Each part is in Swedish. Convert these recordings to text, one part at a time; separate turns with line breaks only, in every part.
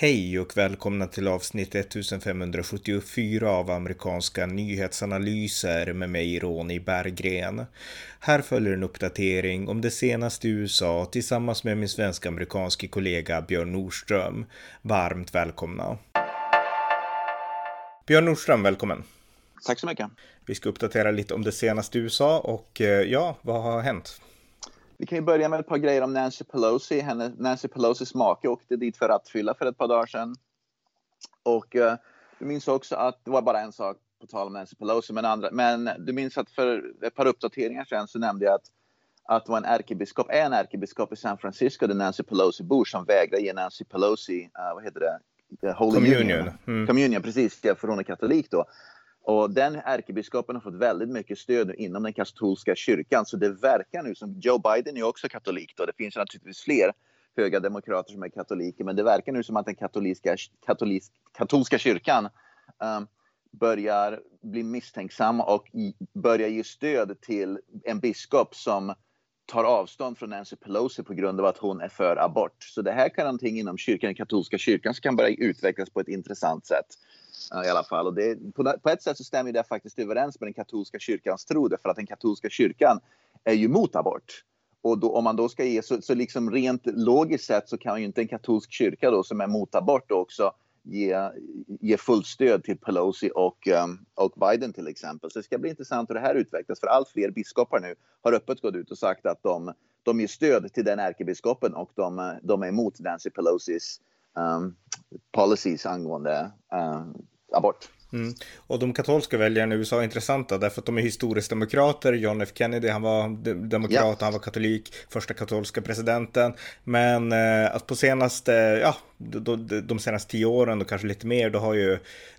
Hej och välkomna till avsnitt 1574 av amerikanska nyhetsanalyser med mig Ronny Berggren. Här följer en uppdatering om det senaste i USA tillsammans med min svensk-amerikanske kollega Björn Nordström. Varmt välkomna! Björn Nordström, välkommen!
Tack så mycket!
Vi ska uppdatera lite om det senaste i USA och eh, ja, vad har hänt?
Vi kan ju börja med ett par grejer om Nancy Pelosi. Henne, Nancy Pelosis make åkte dit för rattfylla för ett par dagar sedan. Och uh, du minns också att det var bara en sak på tal om Nancy Pelosi, men, andra, men du minns att för ett par uppdateringar sedan så nämnde jag att, att det var en ärkebiskop, en ärkebiskop i San Francisco där Nancy Pelosi bor som vägrar ge Nancy Pelosi, uh, vad heter det?
Holy Communion. Union.
Mm. Communion, precis, för hon är katolik då. Och den ärkebiskopen har fått väldigt mycket stöd inom den katolska kyrkan. Så det verkar nu som, Joe Biden är också katolik då, det finns naturligtvis fler höga demokrater som är katoliker, men det verkar nu som att den katoliska, katolisk, katolska kyrkan um, börjar bli misstänksam och börjar ge stöd till en biskop som tar avstånd från Nancy Pelosi på grund av att hon är för abort. Så det här kan någonting inom kyrkan, den katolska kyrkan, som kan börja utvecklas på ett intressant sätt i alla fall. Och det, på, på, ett sätt så stämmer det faktiskt överens med den katolska kyrkans tro, för att den katolska kyrkan är ju mot abort. Och då, om man då ska ge, så, så liksom rent logiskt sett så kan ju inte en katolsk kyrka då som är mot abort också ge, ge fullt stöd till Pelosi och, um, och Biden till exempel. Så det ska bli intressant hur det här utvecklas, för allt fler biskopar nu har öppet gått ut och sagt att de, de ger stöd till den ärkebiskopen och de, de är emot Nancy Pelosis um, policies angående uh, abort.
Mm. Och de katolska väljarna i USA är intressanta därför att de är historiskt demokrater. John F Kennedy, han var demokrat, yeah. han var katolik, första katolska presidenten. Men eh, på senaste, ja, de, de senaste tio åren och kanske lite mer, då har ju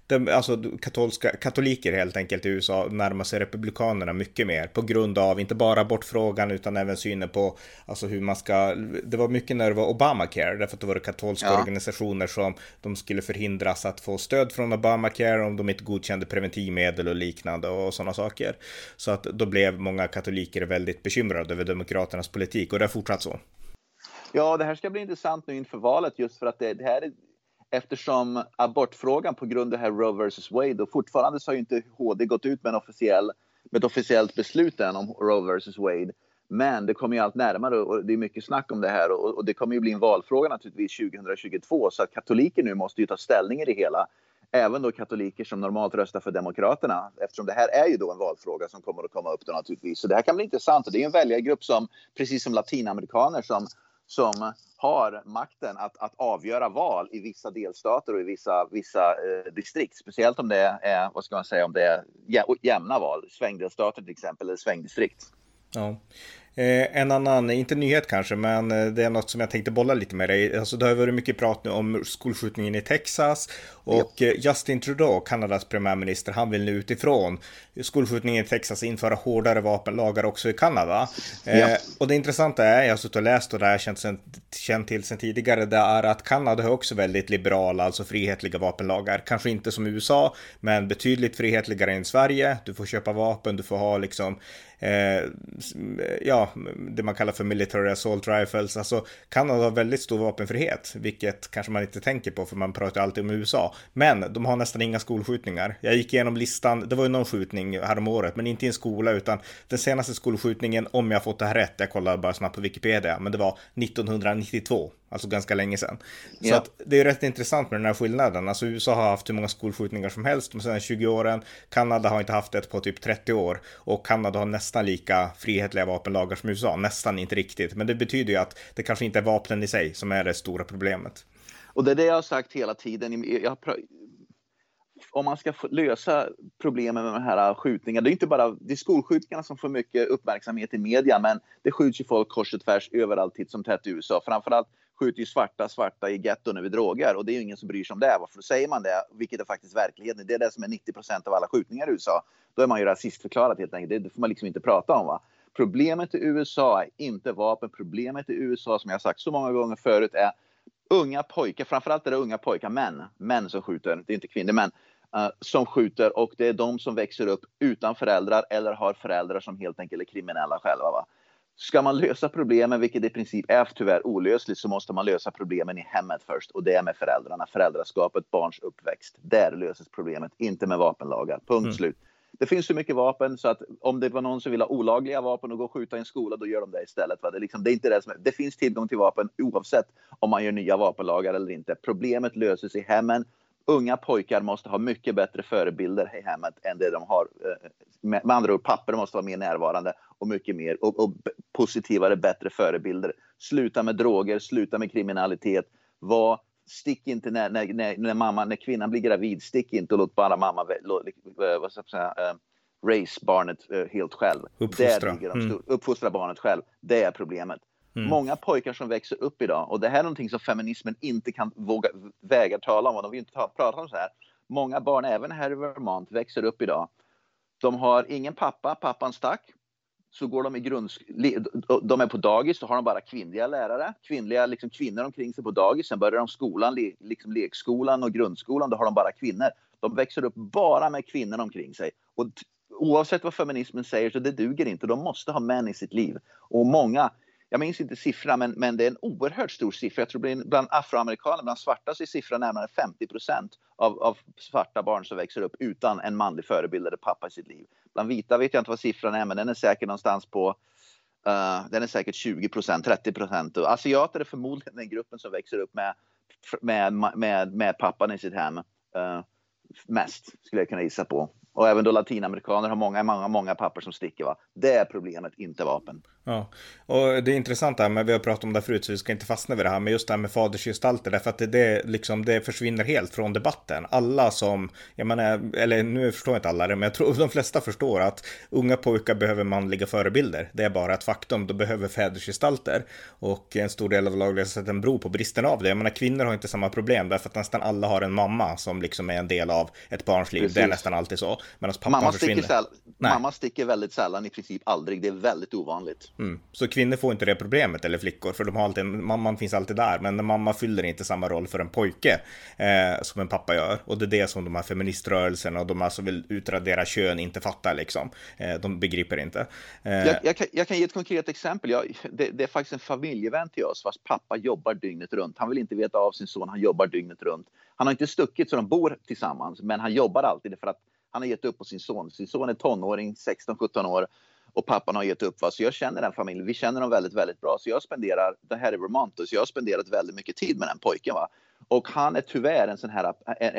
de, alltså katolska, katoliker helt enkelt i USA närmar sig republikanerna mycket mer på grund av inte bara abortfrågan utan även synen på alltså hur man ska, det var mycket när det var Obamacare därför att det var katolska ja. organisationer som de skulle förhindras att få stöd från Obamacare om de inte godkände preventivmedel och liknande och sådana saker. Så att då blev många katoliker väldigt bekymrade över demokraternas politik och det har fortsatt så.
Ja, det här ska bli intressant nu inför valet just för att det, det här är eftersom abortfrågan på grund av det här Roe vs Wade och fortfarande så har ju inte HD gått ut med, en officiell, med ett officiellt beslut än om Roe vs Wade. Men det kommer ju allt närmare och det är mycket snack om det här och, och det kommer ju bli en valfråga naturligtvis 2022 så att katoliker nu måste ju ta ställning i det hela. Även då katoliker som normalt röstar för Demokraterna eftersom det här är ju då en valfråga som kommer att komma upp då naturligtvis. Så det här kan bli intressant och det är en väljargrupp som precis som latinamerikaner som som har makten att, att avgöra val i vissa delstater och i vissa, vissa eh, distrikt. Speciellt om det är, vad ska man säga, om det är jämna val, svängdelstater till exempel, eller svängdistrikt.
Ja. Eh, en annan, inte nyhet kanske, men eh, det är något som jag tänkte bolla lite med dig. Alltså, det har varit mycket prat nu om skolskjutningen i Texas och ja. Eh, Justin Trudeau, Kanadas premiärminister, han vill nu utifrån skolskjutningen i Texas införa hårdare vapenlagar också i Kanada. Ja. Eh, och det intressanta är, jag har suttit och läst och det jag känt, sen, känt till sedan tidigare, det är att Kanada har också väldigt liberala, alltså frihetliga vapenlagar. Kanske inte som USA, men betydligt frihetligare än Sverige. Du får köpa vapen, du får ha liksom eh, ja, det man kallar för military assault rifles. Alltså Kanada har väldigt stor vapenfrihet, vilket kanske man inte tänker på för man pratar alltid om USA. Men de har nästan inga skolskjutningar. Jag gick igenom listan, det var ju någon skjutning häromåret, men inte i en skola utan den senaste skolskjutningen, om jag fått det här rätt, jag kollade bara snabbt på Wikipedia, men det var 1992. Alltså ganska länge sedan. Så att det är rätt intressant med den här skillnaden. Alltså USA har haft hur många skolskjutningar som helst de senaste 20 åren. Kanada har inte haft det på typ 30 år. Och Kanada har nästan lika frihetliga lagar som USA. Nästan inte riktigt. Men det betyder ju att det kanske inte är vapnen i sig som är det stora problemet.
Och det är det jag har sagt hela tiden. Jag om man ska lösa problemen med de här skjutningarna, det är inte bara det är skolskjutningarna som får mycket uppmärksamhet i media, men det skjuts ju folk kors och tvärs överallt titt som tätt i USA. Framförallt skjuter ju svarta svarta i getton över droger och det är ju ingen som bryr sig om det. Varför säger man det? Vilket är faktiskt verkligheten. Det är det som är 90% av alla skjutningar i USA. Då är man ju rasistförklarad helt enkelt. Det får man liksom inte prata om. Va? Problemet i USA är inte vapen. Problemet i USA, som jag sagt så många gånger förut, är unga pojkar. Framförallt är det unga pojkar, män. Män som skjuter. Det är inte kvinnor, men uh, som skjuter och det är de som växer upp utan föräldrar eller har föräldrar som helt enkelt är kriminella själva. Va? Ska man lösa problemen, vilket i princip är tyvärr olösligt, så måste man lösa problemen i hemmet först och det är med föräldrarna. Föräldraskapet, barns uppväxt. Där löses problemet, inte med vapenlagar. Punkt mm. slut. Det finns så mycket vapen så att om det var någon som vill ha olagliga vapen och gå och skjuta i en skola, då gör de det istället. Va? Det, liksom, det, är inte det, som är, det finns tillgång till vapen oavsett om man gör nya vapenlagar eller inte. Problemet löses i hemmen. Unga pojkar måste ha mycket bättre förebilder i hemmet än det de har. Eh, med andra ord, papper måste vara mer närvarande och mycket mer och, och positivare, bättre förebilder. Sluta med droger, sluta med kriminalitet. Var stick inte när, när, när, när, mamma, när kvinnan blir gravid, stick inte och låt bara mamma eh, vad ska jag säga, uh, race barnet uh, helt själv.
Uppfostra.
Där mm. Uppfostra barnet själv. Det är problemet. Mm. Många pojkar som växer upp idag, och det här är någonting som feminismen inte kan våga väga tala om, och de vill inte ta, prata om så här. Många barn, även här i Vermont, växer upp idag. De har ingen pappa, pappan stack så går de i grundskolan, de är på dagis, så har de bara kvinnliga lärare, kvinnliga liksom kvinnor omkring sig på dagis. Sen börjar de skolan, liksom lekskolan och grundskolan, då har de bara kvinnor. De växer upp bara med kvinnor omkring sig. Och oavsett vad feminismen säger så det duger inte. De måste ha män i sitt liv. Och många, jag minns inte siffran, men, men det är en oerhört stor siffra. Jag tror bland afroamerikaner, bland svarta, så är siffran närmare 50 procent av, av svarta barn som växer upp utan en manlig förebild eller pappa i sitt liv. Bland vita vet jag inte vad siffran är, men den är säkert någonstans på Uh, den är säkert 20 procent, 30 procent. Asiater är förmodligen den gruppen som växer upp med, med, med, med pappan i sitt hem. Uh, mest, skulle jag kunna gissa på. Och även då latinamerikaner har många, många, många papper som sticker. Va? Det är problemet, inte vapen.
Ja, och det är intressant här, men vi har pratat om det förut så vi ska inte fastna vid det här, men just det här med fadersgestalter, därför att det, det, liksom, det försvinner helt från debatten. Alla som, jag menar, eller nu förstår inte alla det, men jag tror de flesta förstår att unga pojkar behöver manliga förebilder. Det är bara ett faktum, de behöver fädersgestalter. Och en stor del av laglösheten beror på bristen av det. Jag menar, kvinnor har inte samma problem, därför att nästan alla har en mamma som liksom är en del av ett barns liv. Precis. Det är nästan alltid så. Medan pappan mamma försvinner.
Sticker mamma sticker väldigt sällan, i princip aldrig. Det är väldigt ovanligt.
Mm. Så kvinnor får inte det problemet, eller flickor, för de har alltid, mamman finns alltid där, men mamma fyller inte samma roll för en pojke eh, som en pappa gör. Och det är det som de här feministrörelserna och de här som vill utradera kön inte fattar liksom. Eh, de begriper inte.
Eh, jag, jag, kan, jag, kan, ge ett konkret exempel. Jag, det, det, är faktiskt en familjevän till oss vars pappa jobbar dygnet runt. Han vill inte veta av sin son, han jobbar dygnet runt. Han har inte stuckit så de bor tillsammans, men han jobbar alltid för att han har gett upp på sin son. Sin son är tonåring, 16-17 år och pappan har gett upp. Va? Så jag känner den familjen. Vi känner dem väldigt, väldigt bra. Så jag spenderar, det här är Vermont, så jag har spenderat väldigt mycket tid med den pojken. Va? Och han är tyvärr en sån här,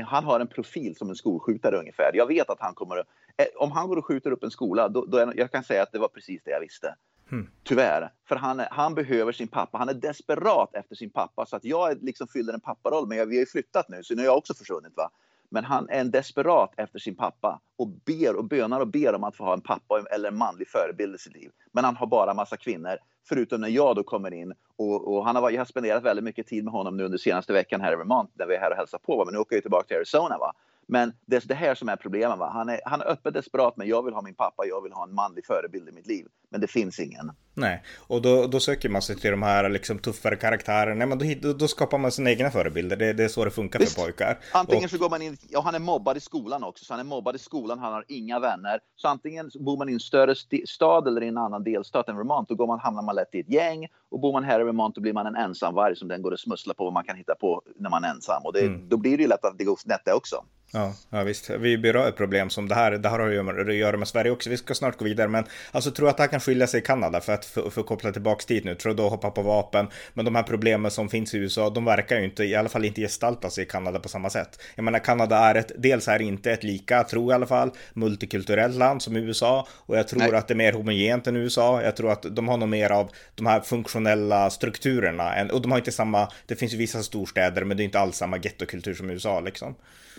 han har en profil som en skolskjutare ungefär. Jag vet att han kommer eh, om han går och skjuter upp en skola, då, då är, jag kan säga att det var precis det jag visste. Hmm. Tyvärr. För han, han behöver sin pappa. Han är desperat efter sin pappa. Så att jag liksom fyller en papparoll. Men jag, vi har ju flyttat nu, så nu har jag också försvunnit. Va? Men han är en desperat efter sin pappa och ber och bönar och ber om att få ha en pappa eller en manlig förebild i sitt liv. Men han har bara massa kvinnor. Förutom när jag då kommer in och, och han har, jag har spenderat väldigt mycket tid med honom nu under senaste veckan här i Vermont när vi är här och hälsar på. Men nu åker jag tillbaka till Arizona. Va? Men det är det här som är problemet. Va? Han, är, han är öppet desperat, men jag vill ha min pappa, jag vill ha en manlig förebild i mitt liv. Men det finns ingen.
Nej, och då, då söker man sig till de här liksom, tuffare karaktärerna. Men då, då skapar man sina egna förebilder. Det, det är så det funkar Visst. för pojkar.
Antingen och... så går man in, ja han är mobbad i skolan också, så han är mobbad i skolan, han har inga vänner. Så antingen bor man i en större stad eller i en annan delstat än Vermont, då går man, hamnar man lätt i ett gäng. Och bor man här i Vermont, då blir man en ensamvarg som den går och smusslar på vad man kan hitta på när man är ensam. Och det, mm. då blir det ju lätt att det går snett det också.
Ja, ja, visst. Vi berör ett problem som det här. Det här har ju att göra med Sverige också. Vi ska snart gå vidare, men alltså tror att det här kan skilja sig i Kanada för att för, för koppla tillbaks dit nu. Tror då hoppa på vapen. Men de här problemen som finns i USA, de verkar ju inte, i alla fall inte gestalta sig i Kanada på samma sätt. Jag menar, Kanada är ett, dels är inte ett lika, tror jag i alla fall, multikulturellt land som USA och jag tror Nej. att det är mer homogent än USA. Jag tror att de har nog mer av de här funktionella strukturerna och de har inte samma, det finns ju vissa storstäder, men det är inte alls samma gettokultur som USA liksom.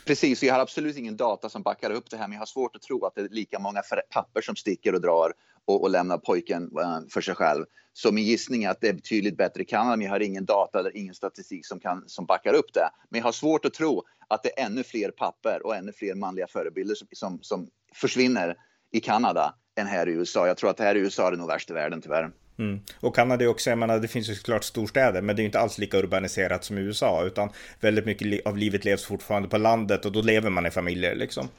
Precis, jag har absolut ingen data som backar upp det här, men jag har svårt att tro att det är lika många papper som sticker och drar och, och lämnar pojken eh, för sig själv. Så min gissning är att det är betydligt bättre i Kanada, men jag har ingen data eller ingen statistik som, kan, som backar upp det. Men jag har svårt att tro att det är ännu fler papper och ännu fler manliga förebilder som, som, som försvinner i Kanada än här i USA. Jag tror att här i USA är det nog värst i världen tyvärr.
Mm. Och Kanada är också, jag menar, det finns ju såklart storstäder, men det är inte alls lika urbaniserat som i USA, utan väldigt mycket av livet levs fortfarande på landet och då lever man i familjer liksom.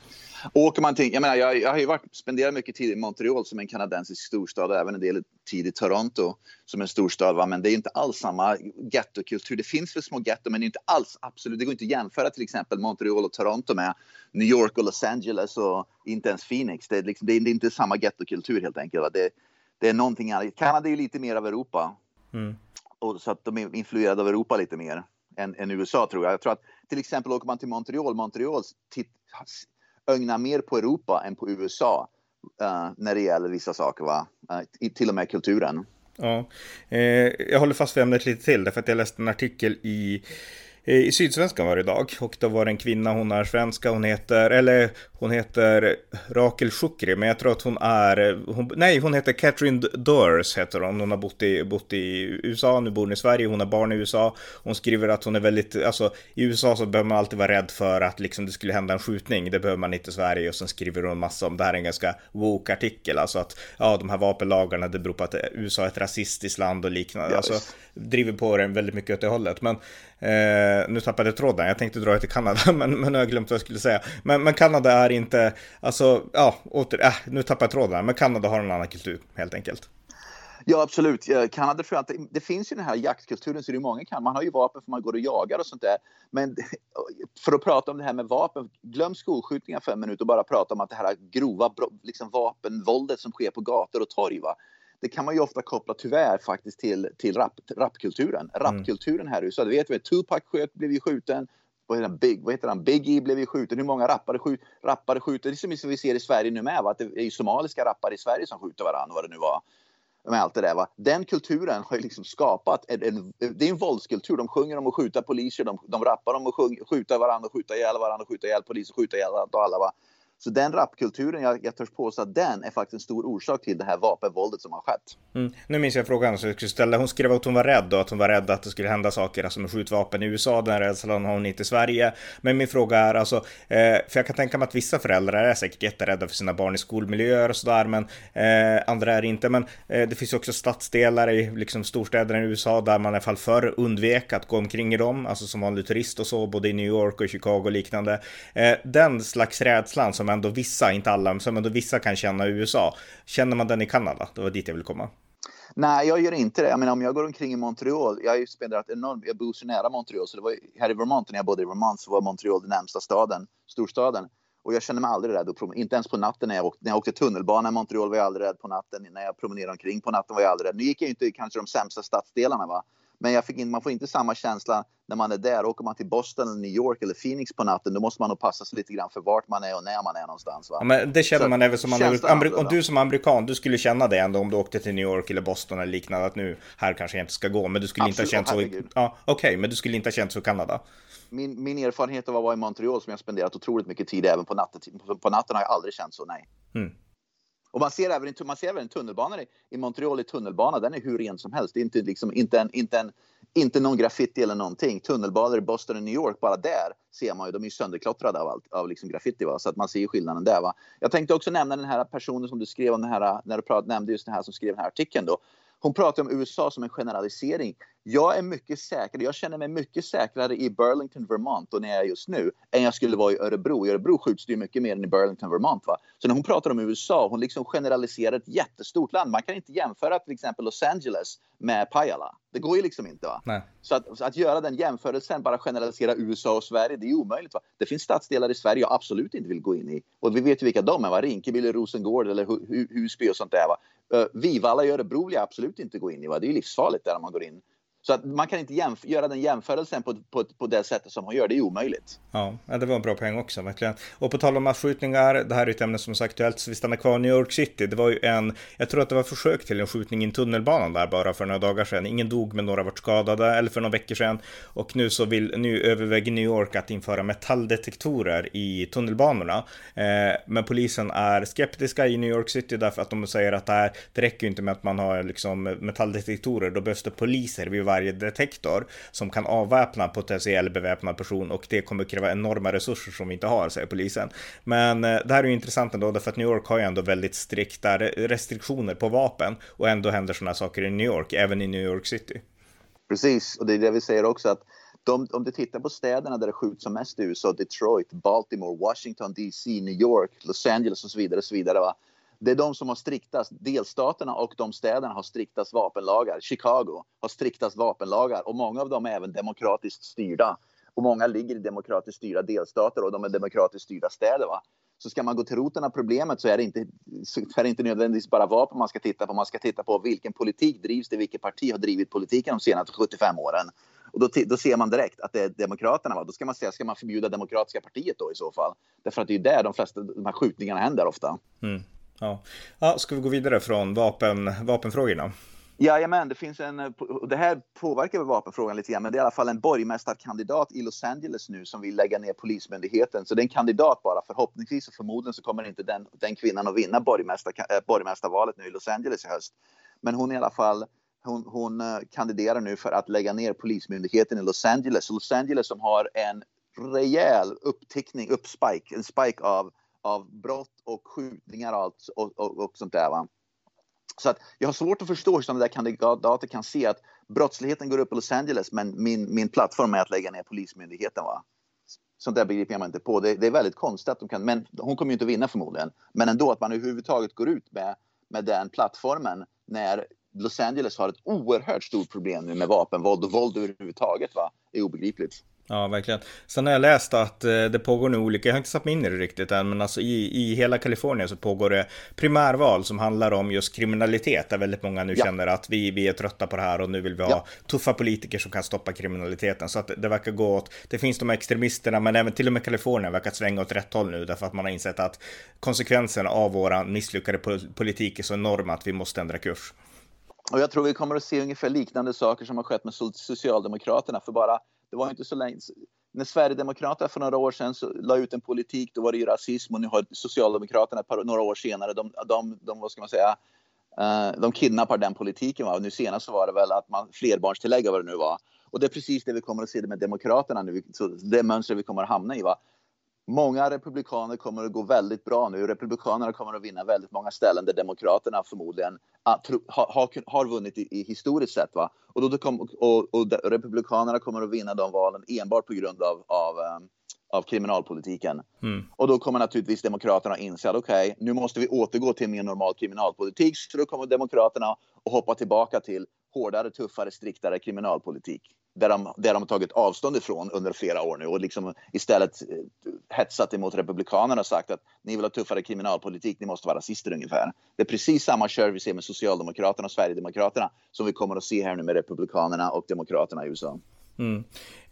Åker man till, jag menar, jag, jag har ju varit, spenderat mycket tid i Montreal som en kanadensisk storstad och även en del tid i Toronto som en storstad. Va? Men det är inte alls samma gettokultur. Det finns väl små getto, men det är inte alls absolut. Det går inte att jämföra till exempel Montreal och Toronto med New York och Los Angeles och inte ens Phoenix. Det är, liksom, det är, det är inte samma gettokultur helt enkelt. Va? Det, det är någonting annat. Kanada är ju lite mer av Europa. Mm. Och så att de är influerade av Europa lite mer än, än, USA tror jag. Jag tror att till exempel åker man till Montreal, Montreal ögnar mer på Europa än på USA uh, när det gäller vissa saker, va? Uh, till och med kulturen.
Ja, eh, jag håller fast vid ämnet lite till därför att jag läste en artikel i i Sydsvenskan var det idag. Och då var det en kvinna, hon är svenska, hon heter, eller hon heter Rakel Shukri, men jag tror att hon är, hon, nej hon heter Catherine Durs heter hon, hon har bott i, bott i USA, nu bor hon i Sverige, hon har barn i USA, hon skriver att hon är väldigt, alltså i USA så behöver man alltid vara rädd för att liksom det skulle hända en skjutning, det behöver man inte i Sverige. Och sen skriver hon massa om, det här är en ganska woke artikel, alltså att ja de här vapenlagarna det beror på att USA är ett rasistiskt land och liknande, yes. alltså driver på den väldigt mycket åt det hållet, men Eh, nu tappade jag tråden, jag tänkte dra det till Kanada, men, men nu har jag glömt vad jag skulle säga. Men, men Kanada är inte, alltså, ja, åter, äh, nu tappade jag tråden, men Kanada har en annan kultur helt enkelt.
Ja, absolut. Eh, Kanada tror jag att det, det, finns ju den här jaktkulturen, så det är många kan. Man har ju vapen för man går och jagar och sånt där. Men för att prata om det här med vapen, glöm skolskjutningar fem minuter och bara prata om att det här grova liksom, vapenvåldet som sker på gator och torg. Va? Det kan man ju ofta koppla tyvärr faktiskt till, till rap, rapkulturen. Mm. Rapkulturen här i USA, det vet vi, Tupac sköt, blev ju skjuten. Vad heter, han? Big, vad heter han? Biggie blev ju skjuten. Hur många rappare, skjut, rappare skjuter? Det är som vi ser i Sverige nu med, va? att det är somaliska rappare i Sverige som skjuter varandra, vad det nu var. Med allt det där, va? Den kulturen har ju liksom skapat, en, en, det är en våldskultur. De sjunger om att skjuta poliser, de, de rappar om att sjung, skjuta varandra, skjuta ihjäl varandra, skjuta ihjäl poliser, skjuta ihjäl allt och alla. Va? Så den rapkulturen, jag, jag törs påstå att den är faktiskt en stor orsak till det här vapenvåldet som har skett.
Mm. Nu minns jag frågan som jag skulle ställa. Hon skrev att hon var rädd och att hon var rädd att det skulle hända saker, alltså med skjutvapen i USA. Den rädslan har hon inte i Sverige. Men min fråga är alltså, eh, för jag kan tänka mig att vissa föräldrar är säkert jätterädda för sina barn i skolmiljöer och sådär, men eh, andra är inte. Men eh, det finns också stadsdelar i liksom storstäderna i USA där man i alla fall förr undvek att gå omkring i dem, alltså som vanlig turist och så, både i New York och Chicago och liknande. Eh, den slags rädslan som ändå vissa, inte alla, som ändå vissa kan känna i USA. Känner man den i Kanada? Det var dit jag ville komma.
Nej, jag gör inte det. Jag menar, om jag går omkring i Montreal, jag har ju spenderat enormt, jag bor så nära Montreal, så det var här i Vermont, när jag bodde i Vermont, så var Montreal den närmsta staden, storstaden. Och jag känner mig aldrig rädd, inte ens på natten när jag åkte, när jag åkte tunnelbana i Montreal var jag aldrig rädd på natten, när jag promenerade omkring på natten var jag aldrig rädd. Nu gick jag inte i kanske de sämsta stadsdelarna, va? Men jag fick in, man får inte samma känsla när man är där. Åker man till Boston, eller New York eller Phoenix på natten, då måste man nog passa sig lite grann för vart man är och när man är någonstans. Va?
Ja, men det känner så, man även som amerikan. Om du som amerikan, du skulle känna det ändå om du åkte till New York eller Boston eller liknande, att nu här kanske jag inte ska gå, men du skulle Absolut, inte ha känt så. Ja, Okej, okay, men du skulle inte ha känt så i Kanada.
Min, min erfarenhet av att vara i Montreal som jag spenderat otroligt mycket tid även på natten. På natten har jag aldrig känt så, nej. Mm. Och man ser även, man ser även tunnelbanan i, i Montreal i tunnelbana, den är hur ren som helst. Det är inte, liksom, inte, en, inte, en, inte någon graffiti eller någonting. Tunnelbanor i Boston och New York, bara där ser man ju, de är ju sönderklottrade av, allt, av liksom graffiti. Va? Så att man ser ju skillnaden där. Va? Jag tänkte också nämna den här personen som du skrev om, den här, när du pratade, nämnde just den här som skrev den här artikeln. Då. Hon pratar om USA som en generalisering. Jag är mycket säkrare, jag känner mig mycket säkrare i Burlington, Vermont och när jag är just nu än jag skulle vara i Örebro. I Örebro skjuts det ju mycket mer än i Burlington, Vermont. Va? Så när hon pratar om USA, hon liksom generaliserar ett jättestort land. Man kan inte jämföra till exempel Los Angeles med Pajala. Det går ju liksom inte. Va? Så, att, så att göra den jämförelsen, bara generalisera USA och Sverige, det är omöjligt. Va? Det finns stadsdelar i Sverige jag absolut inte vill gå in i. Och vi vet ju vilka de är, va? Rinkeby eller Rosengård eller Husby och sånt där. Va? Eh, Vivalla i Örebro vill jag absolut inte gå in i. Va? Det är livsfarligt där man går in. Så att man kan inte göra den jämförelsen på, på, på det sättet som hon gör. Det är omöjligt.
Ja, det var en bra poäng också verkligen. Och på tal om massskjutningar, det här är ett ämne som är aktuellt, så vi stannar kvar i New York City. Det var ju en, jag tror att det var försök till en skjutning i en tunnelbana där bara för några dagar sedan. Ingen dog, men några vart skadade, eller för några veckor sedan. Och nu så vill, nu överväger New York att införa metalldetektorer i tunnelbanorna. Eh, men polisen är skeptiska i New York City därför att de säger att det här, det räcker ju inte med att man har liksom metalldetektorer, då behövs det poliser vid varje detektor som kan avväpna potentiell beväpnad person och det kommer kräva enorma resurser som vi inte har, säger polisen. Men eh, det här är ju intressant ändå, därför att New York har ju ändå väldigt strikta restriktioner på vapen och ändå händer sådana saker i New York, även i New York City.
Precis, och det är det vi säger också att de, om du tittar på städerna där det skjuts som mest i USA, Detroit, Baltimore, Washington DC, New York, Los Angeles och så vidare. Och så vidare va? Det är de som har striktast, delstaterna och de städerna har striktast vapenlagar. Chicago har striktast vapenlagar och många av dem är även demokratiskt styrda. Och många ligger i demokratiskt styrda delstater och de är demokratiskt styrda städer. Va? Så ska man gå till roten av problemet så är det inte, så är det inte nödvändigtvis bara vapen man ska titta på. Man ska titta på vilken politik drivs det, vilket parti har drivit politiken de senaste 75 åren. Och då, då ser man direkt att det är Demokraterna. Va? Då ska man säga, ska man förbjuda Demokratiska partiet då i så fall? Därför att det är där de flesta de här skjutningarna händer ofta.
Mm. Ja. ja, ska vi gå vidare från vapen, vapenfrågorna?
Jajamän, det finns en, det här påverkar väl vapenfrågan lite grann, men det är i alla fall en borgmästarkandidat i Los Angeles nu som vill lägga ner polismyndigheten. Så det är en kandidat bara. Förhoppningsvis och förmodligen så kommer inte den, den kvinnan att vinna borgmästar, äh, borgmästarvalet nu i Los Angeles i höst. Men hon i alla fall, hon, hon eh, kandiderar nu för att lägga ner polismyndigheten i Los Angeles. Los Angeles som har en rejäl upptickning, uppspike, en spike av, av brott och skjutningar och, allt, och, och, och sånt där. Va? Så att jag har svårt att förstå hur sådana där kandidater kan se att brottsligheten går upp i Los Angeles men min, min plattform är att lägga ner polismyndigheten. Va? Sånt där begriper jag mig inte på. Det, det, är väldigt konstigt att de kan, men hon kommer ju inte att vinna förmodligen. Men ändå att man överhuvudtaget går ut med, med den plattformen när Los Angeles har ett oerhört stort problem nu med vapenvåld och våld överhuvudtaget va, är obegripligt.
Ja, verkligen. Sen har jag läst att eh, det pågår nu olika, jag har inte satt mig in i det riktigt än, men alltså i, i hela Kalifornien så pågår det primärval som handlar om just kriminalitet, där väldigt många nu ja. känner att vi, vi är trötta på det här och nu vill vi ha ja. tuffa politiker som kan stoppa kriminaliteten. Så att det verkar gå åt, det finns de här extremisterna, men även till och med Kalifornien verkar svänga åt rätt håll nu, därför att man har insett att konsekvenserna av våra misslyckade politik är så enorma att vi måste ändra kurs.
Och jag tror vi kommer att se ungefär liknande saker som har skett med Socialdemokraterna för bara det var inte så länge när Sverigedemokraterna för några år sedan så la ut en politik, då var det ju rasism och nu har Socialdemokraterna par, några år senare, de, de, de vad ska man säga, eh, de kidnappar den politiken. Va? Och nu senast så var det väl att man flerbarnstillägg vad det nu var. Och det är precis det vi kommer att se med Demokraterna nu, så det mönstret vi kommer att hamna i. Va? Många republikaner kommer att gå väldigt bra nu. Republikanerna kommer att vinna väldigt många ställen där Demokraterna förmodligen har, har, har vunnit i, i, historiskt sett. Va? Och, då kom, och, och Republikanerna kommer att vinna de valen enbart på grund av, av, um, av kriminalpolitiken. Mm. Och då kommer naturligtvis Demokraterna inse att okej, okay, nu måste vi återgå till mer normal kriminalpolitik. Så då kommer Demokraterna att hoppa tillbaka till hårdare, tuffare, striktare kriminalpolitik där de, där de tagit avstånd ifrån under flera år nu och liksom istället eh, hetsat emot Republikanerna och sagt att ni vill ha tuffare kriminalpolitik, ni måste vara rasister ungefär. Det är precis samma kör vi ser med Socialdemokraterna och Sverigedemokraterna som vi kommer att se här nu med Republikanerna och Demokraterna i USA.
Mm.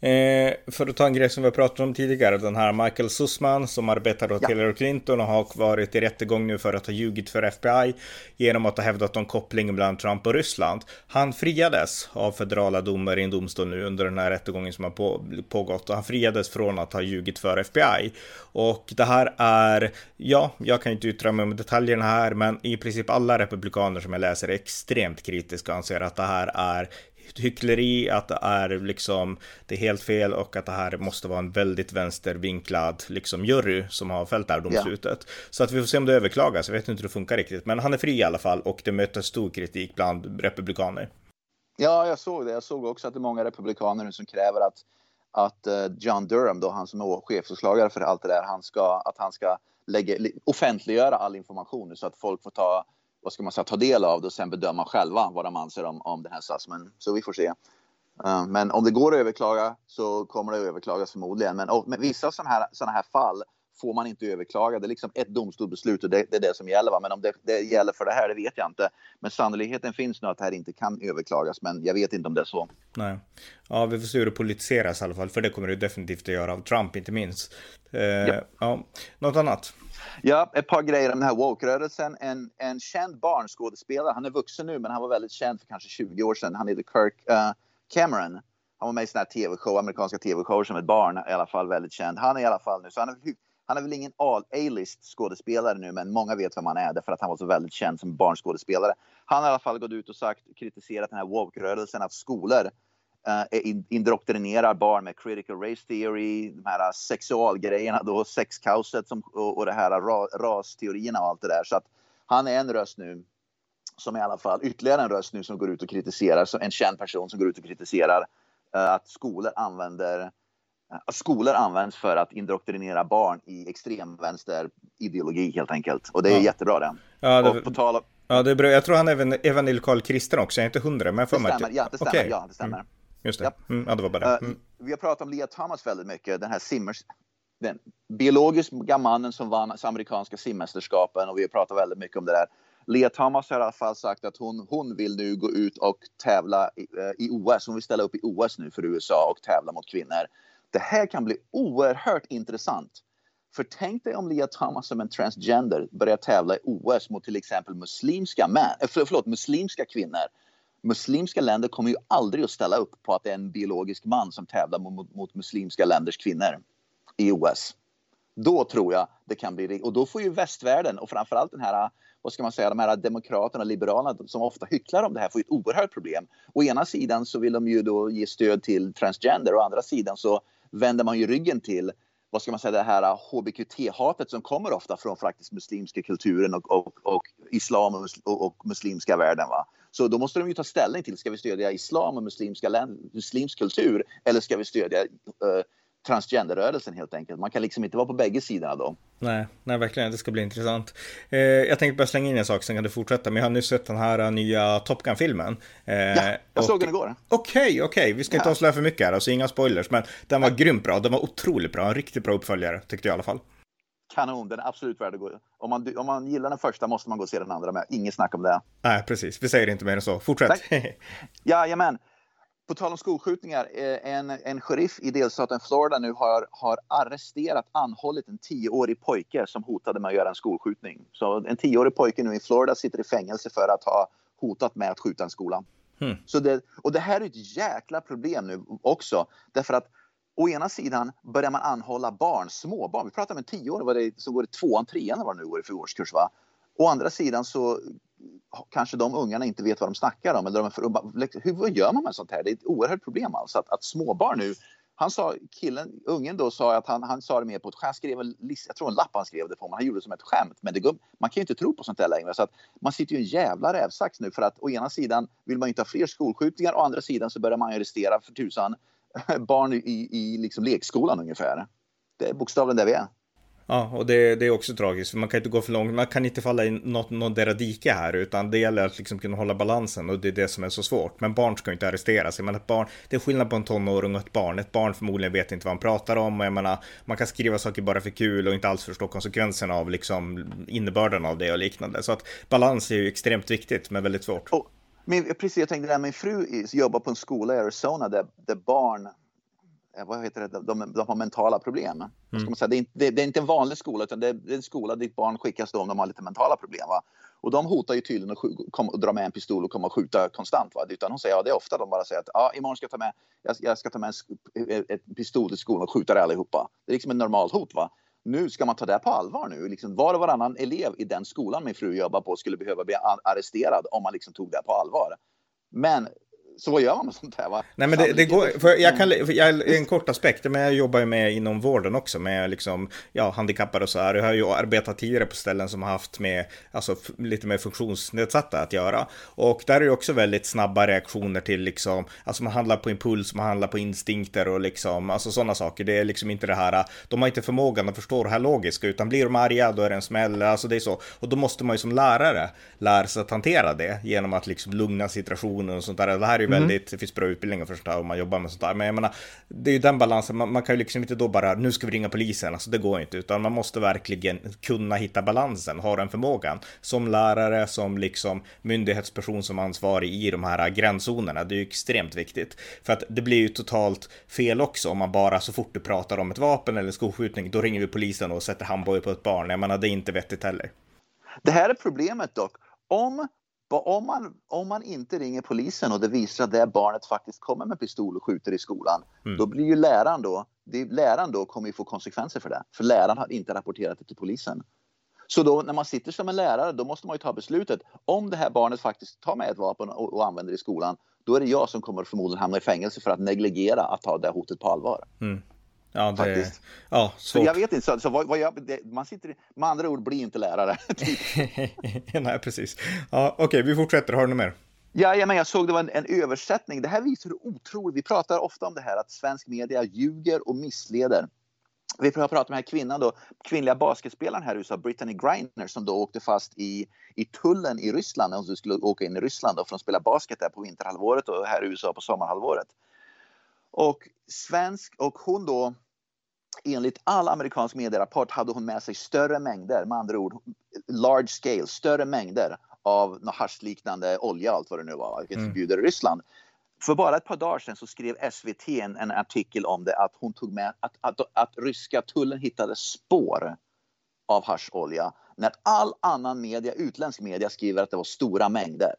Eh, för att ta en grej som vi pratat om tidigare, den här Michael Sussman som arbetar åt ja. Hillary Clinton och har varit i rättegång nu för att ha ljugit för FBI genom att ha hävdat om kopplingen mellan Trump och Ryssland. Han friades av federala domare i en domstol nu under den här rättegången som har på, pågått och han friades från att ha ljugit för FBI. Och det här är, ja, jag kan inte yttra mig om detaljerna här, men i princip alla republikaner som jag läser är extremt kritiska och anser att det här är hyckleri, att det är liksom det är helt fel och att det här måste vara en väldigt vänstervinklad liksom jury som har fällt det här domslutet. Ja. Så att vi får se om det överklagas. Jag vet inte hur det funkar riktigt, men han är fri i alla fall och det möter stor kritik bland republikaner.
Ja, jag såg det. Jag såg också att det är många republikaner nu som kräver att att eh, John Durham, då han som är chefsåklagare för allt det där, han ska, att han ska lägga, offentliggöra all information så att folk får ta vad ska man säga, ta del av det och sen bedöma själva vad de anser om, om den här Sussman. Så vi får se. Uh, men om det går att överklaga så kommer det att överklagas förmodligen. Men, och, men vissa sådana här, såna här fall får man inte överklaga. Det är liksom ett domstolsbeslut och det, det är det som gäller. Va? Men om det, det, gäller för det här, det vet jag inte. Men sannolikheten finns nu att det här inte kan överklagas. Men jag vet inte om det är så.
Nej. Ja, vi får se hur det politiseras i alla fall. För det kommer det definitivt att göra av Trump, inte minst. Uh, ja. ja. Något annat?
Ja, ett par grejer om den här woke-rörelsen. En, en känd barnskådespelare, han är vuxen nu men han var väldigt känd för kanske 20 år sedan. Han heter Kirk uh, Cameron. Han var med i sådana här tv-show, amerikanska tv-shower som ett barn i alla fall väldigt känd. Han är i alla fall nu, så han är, han är väl ingen A-list skådespelare nu men många vet vem han är därför att han var så väldigt känd som barnskådespelare. Han har i alla fall gått ut och sagt, kritiserat den här woke-rörelsen att skolor uh, indoktrinerar barn med critical race theory, de här sexualgrejerna då, sexkaoset som, och, och det här ra, rasteorierna och allt det där. Så att han är en röst nu som i alla fall ytterligare en röst nu som går ut och kritiserar, en känd person som går ut och kritiserar eh, att skolor använder skolor används för att indoktrinera barn i extremvänster ideologi helt enkelt. Och det är ja. jättebra det.
Ja, det... på tal Ja, det är bra. Jag tror han är även evangelikal kristen också, jag är inte hundra, men
för det stämmer, ja, det stämmer. Okay. Ja, det stämmer. Mm.
Just det. Ja. Mm, ja, det var bara det. Mm. Uh,
vi har pratat om Leah Thomas väldigt mycket, den här simmers, den biologiska mannen som vann amerikanska simmästerskapen och vi har pratat väldigt mycket om det där. Leah Thomas har i alla fall sagt att hon, hon vill nu gå ut och tävla i, uh, i OS. Hon vill ställa upp i OS nu för USA och tävla mot kvinnor. Det här kan bli oerhört intressant. För tänk dig om Lia Thomas som en transgender börjar tävla i OS mot till exempel muslimska män, eh, för, förlåt, muslimska kvinnor. Muslimska länder kommer ju aldrig att ställa upp på att det är en biologisk man som tävlar mot, mot muslimska länders kvinnor i OS. Då tror jag det kan bli, och då får ju västvärlden och framförallt den här vad ska man säga, de här demokraterna och liberalerna som ofta hycklar om det här får ett oerhört problem. Å ena sidan så vill de ju då ge stöd till transgender å andra sidan så vänder man ju ryggen till vad ska man säga, det här hbqt-hatet som kommer ofta från faktiskt muslimska kulturen och, och, och islam och, och, muslimska världen. Va? Så då måste de ju ta ställning till, ska vi stödja islam och muslimska muslimsk kultur eller ska vi stödja uh, transgenderrörelsen helt enkelt. Man kan liksom inte vara på bägge sidorna då.
Nej, nej verkligen. Det ska bli intressant. Eh, jag tänkte bara slänga in en sak, sen kan du fortsätta. Men jag har nyss sett den här nya Top Gun-filmen.
Eh, ja, jag såg den igår.
Okej, okay, okej. Okay. Vi ska ja. inte avslöja för mycket här, alltså inga spoilers. Men den var ja. grymt bra. Den var otroligt bra. En riktigt bra uppföljare, tyckte jag i alla fall.
Kanon, den är absolut värd att gå. Om man, om man gillar den första måste man gå och se den andra med. Inget snack om det.
Nej, precis. Vi säger inte mer än så. Fortsätt.
Jajamän. På tal om skolskjutningar, eh, en, en sheriff i delstaten Florida nu har, har arresterat, anhållit en tioårig pojke som hotade med att göra en skolskjutning. Så en tioårig pojke nu i Florida sitter i fängelse för att ha hotat med att skjuta en skola. Mm. Så det, och det här är ett jäkla problem nu också. Därför att å ena sidan börjar man anhålla barn, småbarn. Vi pratar om en tioåring som går i tvåan, trean eller vad det nu går i för årskurs. Va? Å andra sidan så kanske de ungarna inte vet vad de snackar om. Eller de är för, hur vad gör man med sånt här? Det är ett oerhört problem alltså att, att småbarn nu han sa, killen, ungen då sa att han, han sa det mer på ett skämt, skrev en, jag tror en lapp han skrev det på, men han gjorde det som ett skämt. Men det, man kan ju inte tro på sånt där längre. Så att man sitter ju en jävla rävsax nu för att å ena sidan vill man inte ha fler skolskjutningar, å andra sidan så börjar man arrestera för tusan barn i, i liksom lekskolan ungefär. Det är bokstavligen där vi är.
Ja, och det, det, är också tragiskt, för man kan inte gå för långt, man kan inte falla i något, något där dike här, utan det gäller att liksom kunna hålla balansen och det är det som är så svårt. Men barn ska inte arresteras, jag menar ett barn, det är skillnad på en tonåring och ett barn. Ett barn förmodligen vet inte vad han pratar om och jag menar, man kan skriva saker bara för kul och inte alls förstå konsekvenserna av liksom innebörden av det och liknande. Så att balans är ju extremt viktigt, men väldigt svårt.
Oh, min, precis, jag tänkte att min fru jobbar på en skola i Arizona där, där barn vad heter det, de, de har mentala problem. Mm. Ska man säga? Det, är inte, det, det, är inte en vanlig skola utan det är, en skola dit barn skickas då om de har lite mentala problem. Va? Och de hotar ju tydligen att kom, dra med en pistol och komma och skjuta konstant. Va? Utan hon säger, ja det är ofta de bara säger att ja, imorgon ska jag ta med, jag, jag ska ta med en, ett pistol till skolan och skjuta er allihopa. Det är liksom ett normalt hot. Va? Nu ska man ta det på allvar nu. Liksom var och varannan elev i den skolan min fru jobbar på skulle behöva bli arresterad om man liksom tog det på allvar. Men så vad gör man med sånt här? Va?
Nej men det, det går, för jag kan, för jag, en kort aspekt, men jag jobbar ju med inom vården också med liksom, ja, handikappade och så här. Jag har ju arbetat tidigare på ställen som har haft med, alltså lite mer funktionsnedsatta att göra. Och där är det också väldigt snabba reaktioner till liksom, alltså man handlar på impuls, man handlar på instinkter och liksom, alltså sådana saker. Det är liksom inte det här, de har inte förmågan att förstå det här logiska, utan blir de arga då är det en smäll, alltså det är så. Och då måste man ju som lärare lära sig att hantera det genom att liksom lugna situationen och sånt där. Det här är ju mm. väldigt, det finns bra utbildningar för sånt här om man jobbar med sånt där. Men jag menar, det är ju den balansen, man, man kan ju liksom inte då bara, nu ska vi ringa polisen, alltså det går inte, utan man måste verkligen kunna hitta balansen, ha den förmågan. Som lärare, som liksom myndighetsperson som ansvarig i de här gränszonerna, det är ju extremt viktigt. För att det blir ju totalt fel också om man bara så fort du pratar om ett vapen eller skolskjutning, då ringer vi polisen och sätter handbojor på ett barn. Jag menar, det är inte vettigt heller.
Det här är problemet dock. Om om man, om man inte ringer polisen och det visar att det barnet faktiskt kommer med pistol och skjuter i skolan, mm. då blir ju läraren då, det, läraren då kommer ju få konsekvenser för det. För läraren har inte rapporterat det till polisen. Så då när man sitter som en lärare, då måste man ju ta beslutet. Om det här barnet faktiskt tar med ett vapen och, och använder det i skolan, då är det jag som kommer förmodligen hamna i fängelse för att negligera att ta det hotet på allvar. Mm.
Ja, det, Faktiskt. ja,
svårt. Så jag vet inte, så, så vad, vad jag, det, man sitter, med andra ord, blir inte lärare.
Nej, precis. Ja, Okej, okay, vi fortsätter. Har du något mer?
Ja, ja, men jag såg det var en, en, översättning. Det här visar hur otroligt, vi pratar ofta om det här att svensk media ljuger och missleder. Vi pratar om den här kvinnan då, kvinnliga basketspelaren här i USA, Brittany Griner, som då åkte fast i, i tullen i Ryssland när hon skulle åka in i Ryssland då, för att spela basket där på vinterhalvåret och här i USA på sommarhalvåret. Och svensk, och hon då, enligt all amerikansk medierapport hade hon med sig större mängder, med andra ord large scale, större mängder av haschliknande olja, allt vad det nu var, vilket mm. förbjuder Ryssland. För bara ett par dagar sedan så skrev SVT en, en artikel om det att hon tog med att, att, att ryska tullen hittade spår av hascholja när all annan media, utländsk media skriver att det var stora mängder.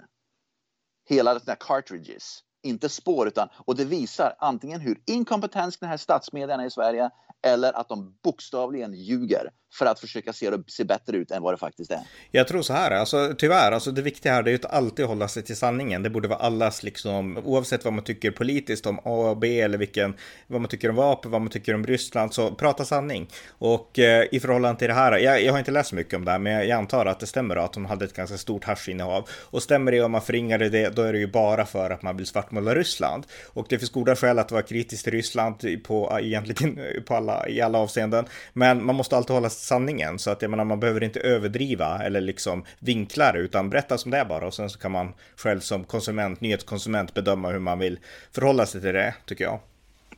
Hela den här cartridges inte spår, utan, och det visar antingen hur inkompetens den här statsmedierna i Sverige eller att de bokstavligen ljuger för att försöka se se bättre ut än vad det faktiskt är.
Jag tror så här, alltså tyvärr, alltså det viktiga här är ju att alltid hålla sig till sanningen. Det borde vara allas liksom, oavsett vad man tycker politiskt om A och B eller vilken, vad man tycker om vapen, vad man tycker om Ryssland, så prata sanning. Och eh, i förhållande till det här, jag, jag har inte läst så mycket om det här, men jag antar att det stämmer att hon hade ett ganska stort haschinnehav. Och stämmer det om man förringade det, då är det ju bara för att man vill svartmåla Ryssland. Och det finns goda skäl att vara kritisk till Ryssland på, egentligen på alla, i alla avseenden. Men man måste alltid hålla sig sanningen. Så att jag menar, man behöver inte överdriva eller liksom vinkla det, utan berätta som det är bara. Och sen så kan man själv som konsument, nyhetskonsument bedöma hur man vill förhålla sig till det, tycker jag.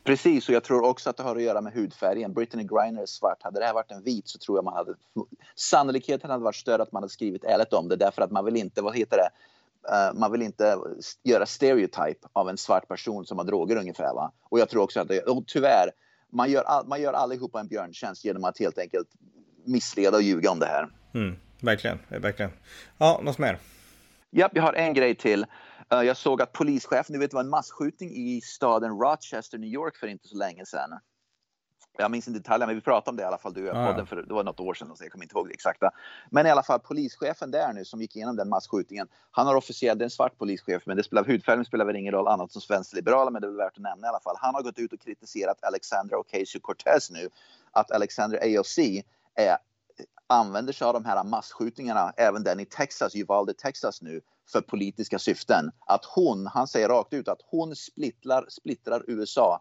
Precis, och jag tror också att det har att göra med hudfärgen. Brittany Griner är svart. Hade det här varit en vit så tror jag man hade... Sannolikheten hade varit större att man hade skrivit ärligt om det därför att man vill inte, vad heter det, uh, man vill inte göra stereotype av en svart person som har droger ungefär. Va? Och jag tror också att det, och tyvärr, man gör, all, man gör allihopa en björntjänst genom att helt enkelt missleda och ljuga om det här.
Mm, verkligen, verkligen. Ja, något mer?
Ja, jag har en grej till. Uh, jag såg att polischefen, du vet det var en massskjutning i staden Rochester, New York för inte så länge sedan jag minns inte detaljerna, men vi pratade om det i alla fall, du och jag, podden, för det var något år sedan, så jag kommer inte ihåg det exakta. Men i alla fall, polischefen där nu som gick igenom den massskjutningen, han har officiellt, det är en svart polischef, men det spelar, hudfärgen spelar väl ingen roll annat som vänsterliberala, men det är väl värt att nämna i alla fall. Han har gått ut och kritiserat Alexandra Ocasio-Cortez nu, att Alexandra AOC är, använder sig av de här massskjutningarna, även den i Texas, Uvalde, Texas nu, för politiska syften. Att hon, han säger rakt ut att hon splittrar, splittrar USA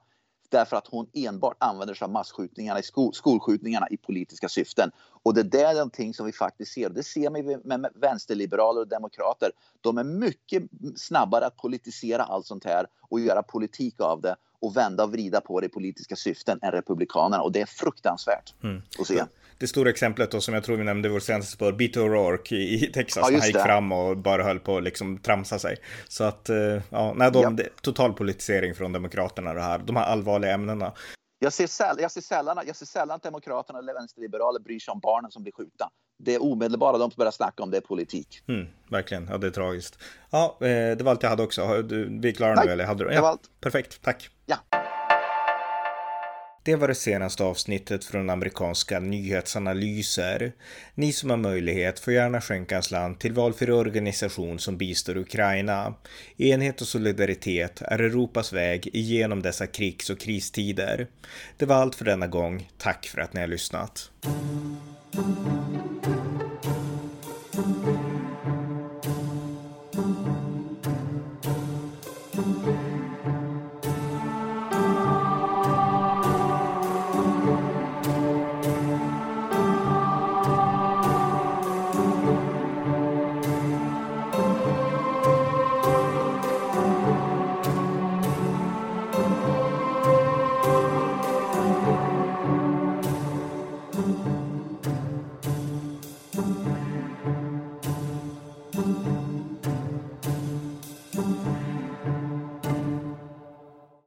därför att hon enbart använder sig av massskjutningarna, i skol, skolskjutningarna i politiska syften. Och det där är någonting som vi faktiskt ser. Det ser man med vänsterliberaler och demokrater. De är mycket snabbare att politisera allt sånt här och göra politik av det och vända och vrida på det i politiska syften än republikanerna. Och det är fruktansvärt mm. att se
det stora exemplet då som jag tror vi nämnde i vår senaste spår, Beto O'Rourke i, Texas, ja, han gick det. fram och bara höll på att liksom tramsa sig. Så att, eh, ja, nej, de, ja. total politisering från Demokraterna det här, de här allvarliga ämnena.
Jag ser, säll, jag, ser sällan, jag ser sällan att Demokraterna eller vänsterliberaler bryr sig om barnen som blir skjutna. Det är omedelbara de börjar snacka om det är politik.
Mm, verkligen, ja det är tragiskt. Ja, eh, det var allt jag hade också. Vi är klara nu eller? Hade du? Ja,
det var allt.
Perfekt, tack.
Ja.
Det var det senaste avsnittet från amerikanska nyhetsanalyser. Ni som har möjlighet får gärna skänka en slant till valfri organisation som bistår Ukraina. Enhet och solidaritet är Europas väg igenom dessa krigs och kristider. Det var allt för denna gång. Tack för att ni har lyssnat.